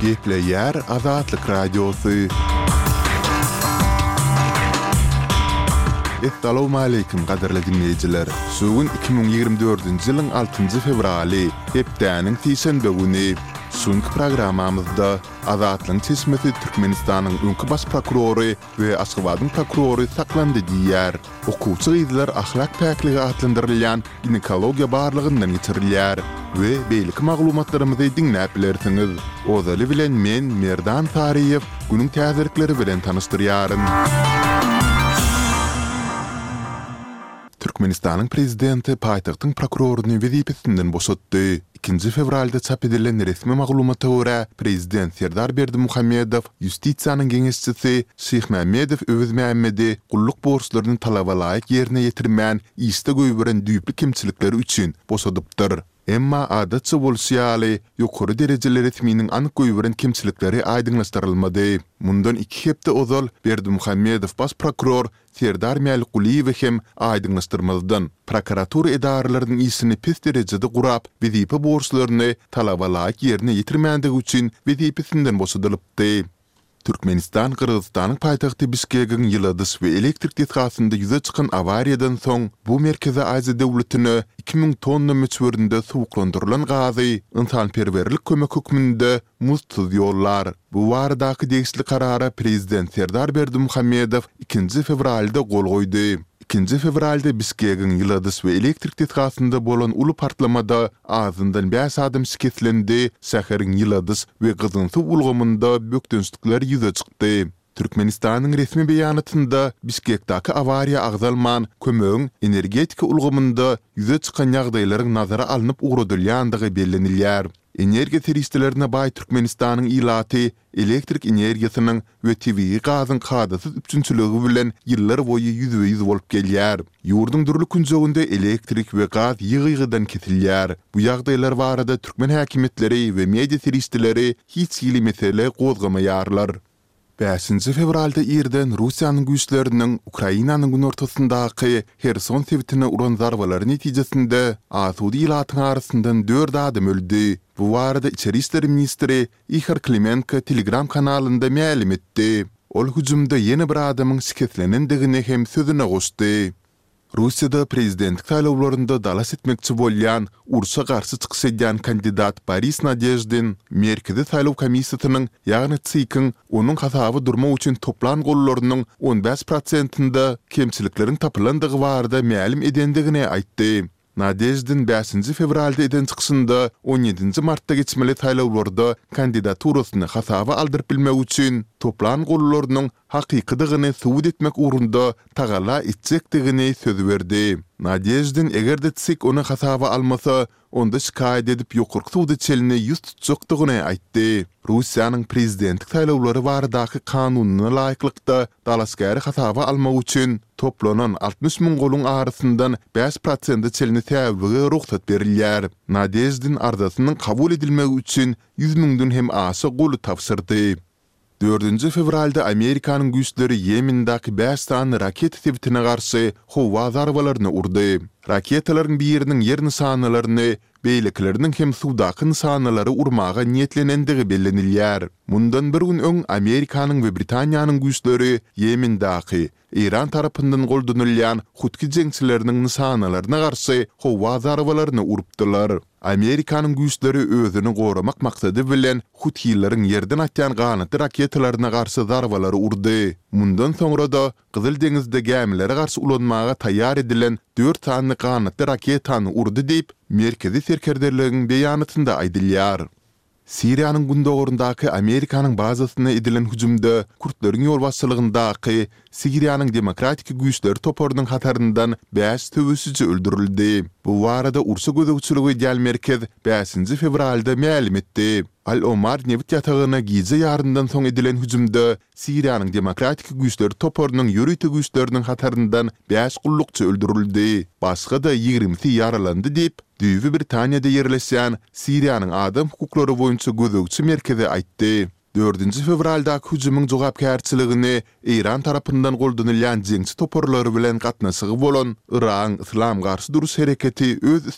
Gepleýär Azatlyk Radiosy. Essalowmaleýkim gadyrly diňleýjiler! Şu gün iki müň ýigrimi dördünji ýylyň altynjy fewraly, hepdäniň sişenbe güni. Şu günki programmamyzda Azatlygyň çeşmesi Türkmenistanyň öňki baş prokurory we Aşgabadyň prokurory saklandy diýýär. Okuwçy gyzlar ahlak päkligi atlandyrylýan ginekologiýa barlagyndan geçirilýär we beýleki maglumatlarymyzy diňläp bilersiňiz. Ozaly bilen men, Merdan Saryýew, günüň täzelikleri bilen tanyşdyrýaryn. Türkmenistanyň Prezidenti paýtagtyň prokuroryny wezipesinden boşatdy. Ikinji fewralda çap edilen resmi maglumata görä, prezident Serdar Berdimuhamedow Ýustisiýanyň geňeşçisi Şyhmämmedow Öwezmämmedi gulluk borçlaryny talabalaýyk ýerine ýetirmän, işde goýberen düýpli kemçilikleri üçin boşadypdyr. Emma, adatça bolşy ýaly, ýokary derejeli resminiň anyk goýberen kemçilikleri aýdyňlaşdyrylmady. Mundan iki hepde ozal Berdimuhamedow baş prokuror Serdar Mälikgulyýewi hem aýdyňlaşdyrmazdan, prokuratura edaralarynyň işini pes derejede gurap, wezipe borçlaryny talaba laýyk ýerine ýetirmändigi üçin wezipesinden boşadylypdy. Türkmenistan Gyrgyzystanyň paýtagty Bişkegiň ýyladyş we elektrik desgasynda ýüze çykan awariýadan soň bu Merkezi Aziýa döwletine iki müň tonna möçberinde suwuklandyrylan gazy ynsanperwerlik kömek hökmünde Muzdsuz ýollar. Bu baradaky degişli karara prezident Serdar Berdimuhamedow ikinji fewralda gol goýdy. Ikinji fewralda Bişkegiň ýyladyş we elektrik desgasynda bolan uly partlamada azyndan bäş adam şikeslendi, şäheriň ýyladyş we gyzgyn suw ulgamynda bökdençlikler ýüze çykdy. Türkmenistanyň resmi beýanatynda Bişkekdäki awariýa agzalman, kömegiň energetika ulgamynda ýüze çykan ýagdaýlaryň nazara alnyp ugradylýandygy bellenilýär. Energiýa serişdelerine baý Türkmenistanyň ilaty elektrik energiýasynyň we tebigy gazyň kadasyz üpjünçiligi bilen ýyllar boýy ýüzbe-ýüz bolup gelýär. Ýurduň dürli künjeginde elektrik we gaz ýygy-ýygydan kesilýär. Bu ýagdaýlar barada türkmen häkimiýetleri we media serişdeleri hiç hili mesele gozgamaýarlar. Bäşinji fewralda irden Russiýanyň güýçleriniň Ukrainanyň günortasyndaky Herson sebitine uran zarbalary netijesinde asuda ilatyň arasyndan dört adam öldi. Bu barada içeri işler ministri Ihor Klimenko Telegram kanalynda mälim etdi. Ol hüjümde ýene bir adamyň şikeslenendigini hem sözüne goşdy. Russiýada prezidentlik saýlawlarynda dalaş etmekçi bolýan urşa garşy çykyş edýän kandidat Boris Nadeždin Merkezi saýlaw komissiýasynyň, ýagny ЦИК-iň onuň hasaby durmak üçin toplan gollarynyň on bäş prosentinde kemçilikleriň tapylandygy barada mälim edendigini aýtdy. Nadeždin bäşinji fewralda eden çykyşynda on ýedinji martda geçmeli saýlawlarda kandidaturasyny hasaba aldyryp bilmek üçin toplan gollarynyň hakykydygyny subut etmek ugrunda tagalla etjekdigini söz berdi. Nadeždin eger-de CSIK ony hasaba almasa, onda şikaýat edip ýokarky suda çenli ýüz tutjakdygyny aýtdy. Russiýanyň prezidentlik saýlawlary baradaky kanunyna laýyklykda, dalaşgäri hasaba almak üçin toplanan altmyş müň goluň arasyndan bäş prosente çenli säwlige rugsat berilýär. Nadeždin arzasynyň kabul edilmegi üçin ýüz müňden hem aşa goly tabşyrdy. Dördünji fewralda Amerikanyň güýçleri Ýemendaky bäş sany raketa sebitine garşy howa zarbalaryny urdy. Raketalaryň biriniň ýer nyşanalaryny beýlekileriniň hem suwdaky nyşanalary urmaga niýetlenendigi bellenilýär. Mundan bir gün öň Amerikanyň we Britaniýanyň güýçleri Ýemendaky, Eýran tarapyndan goldanylýan Hutki jeňçileriniň nyşanalaryna garşy howa zarbalaryny urupdylar. Amerikanyň güýçleri özüni goramak maksady bilen Huthileriň ýerden atýan ganatly raketalaryna garşy zarbalary urdy. Mundan soňra-da Gyzyl deňizde gämilere garşy ulanmaga taýýar edilen dört sany ganatly raketany urdy diýip, Merkezi serkerdeligin beýanatynda aýdylýar. Siriýanyň gündogaryndaky Amerikanyň bazasyna edilen hüjümde kürtleriň ýolbaşçylygyndaky Siriýanyň demokratik güýçleri toparynyň hataryndan bäş söweşiji öldürildi. Bu barada urşa gözegçilik edýän merkez bäşinji fewralda mälim etdi. Al-Omar nebit ýatagyna gije ýarymdan soň edilen hüjümde Siriýanyň Demokratik güýçler toparynyň ýörite güýçleriniň hataryndan bäş gullukçy öldürildi, başga-da ýigrimisi ýaralandy diýip, düýbi Britaniýada ýerleşýän Siriýanyň adam hukuklary boýunça gözegçi merkezi aýtdy. Dördünji fewraldaky hüjümiň jogapkärçiligini Eýran tarapyndan goldanylýan jeňçi toparlary bilen gatnaşygy bolan Yragyň Yslam garşy duruş hereketi öz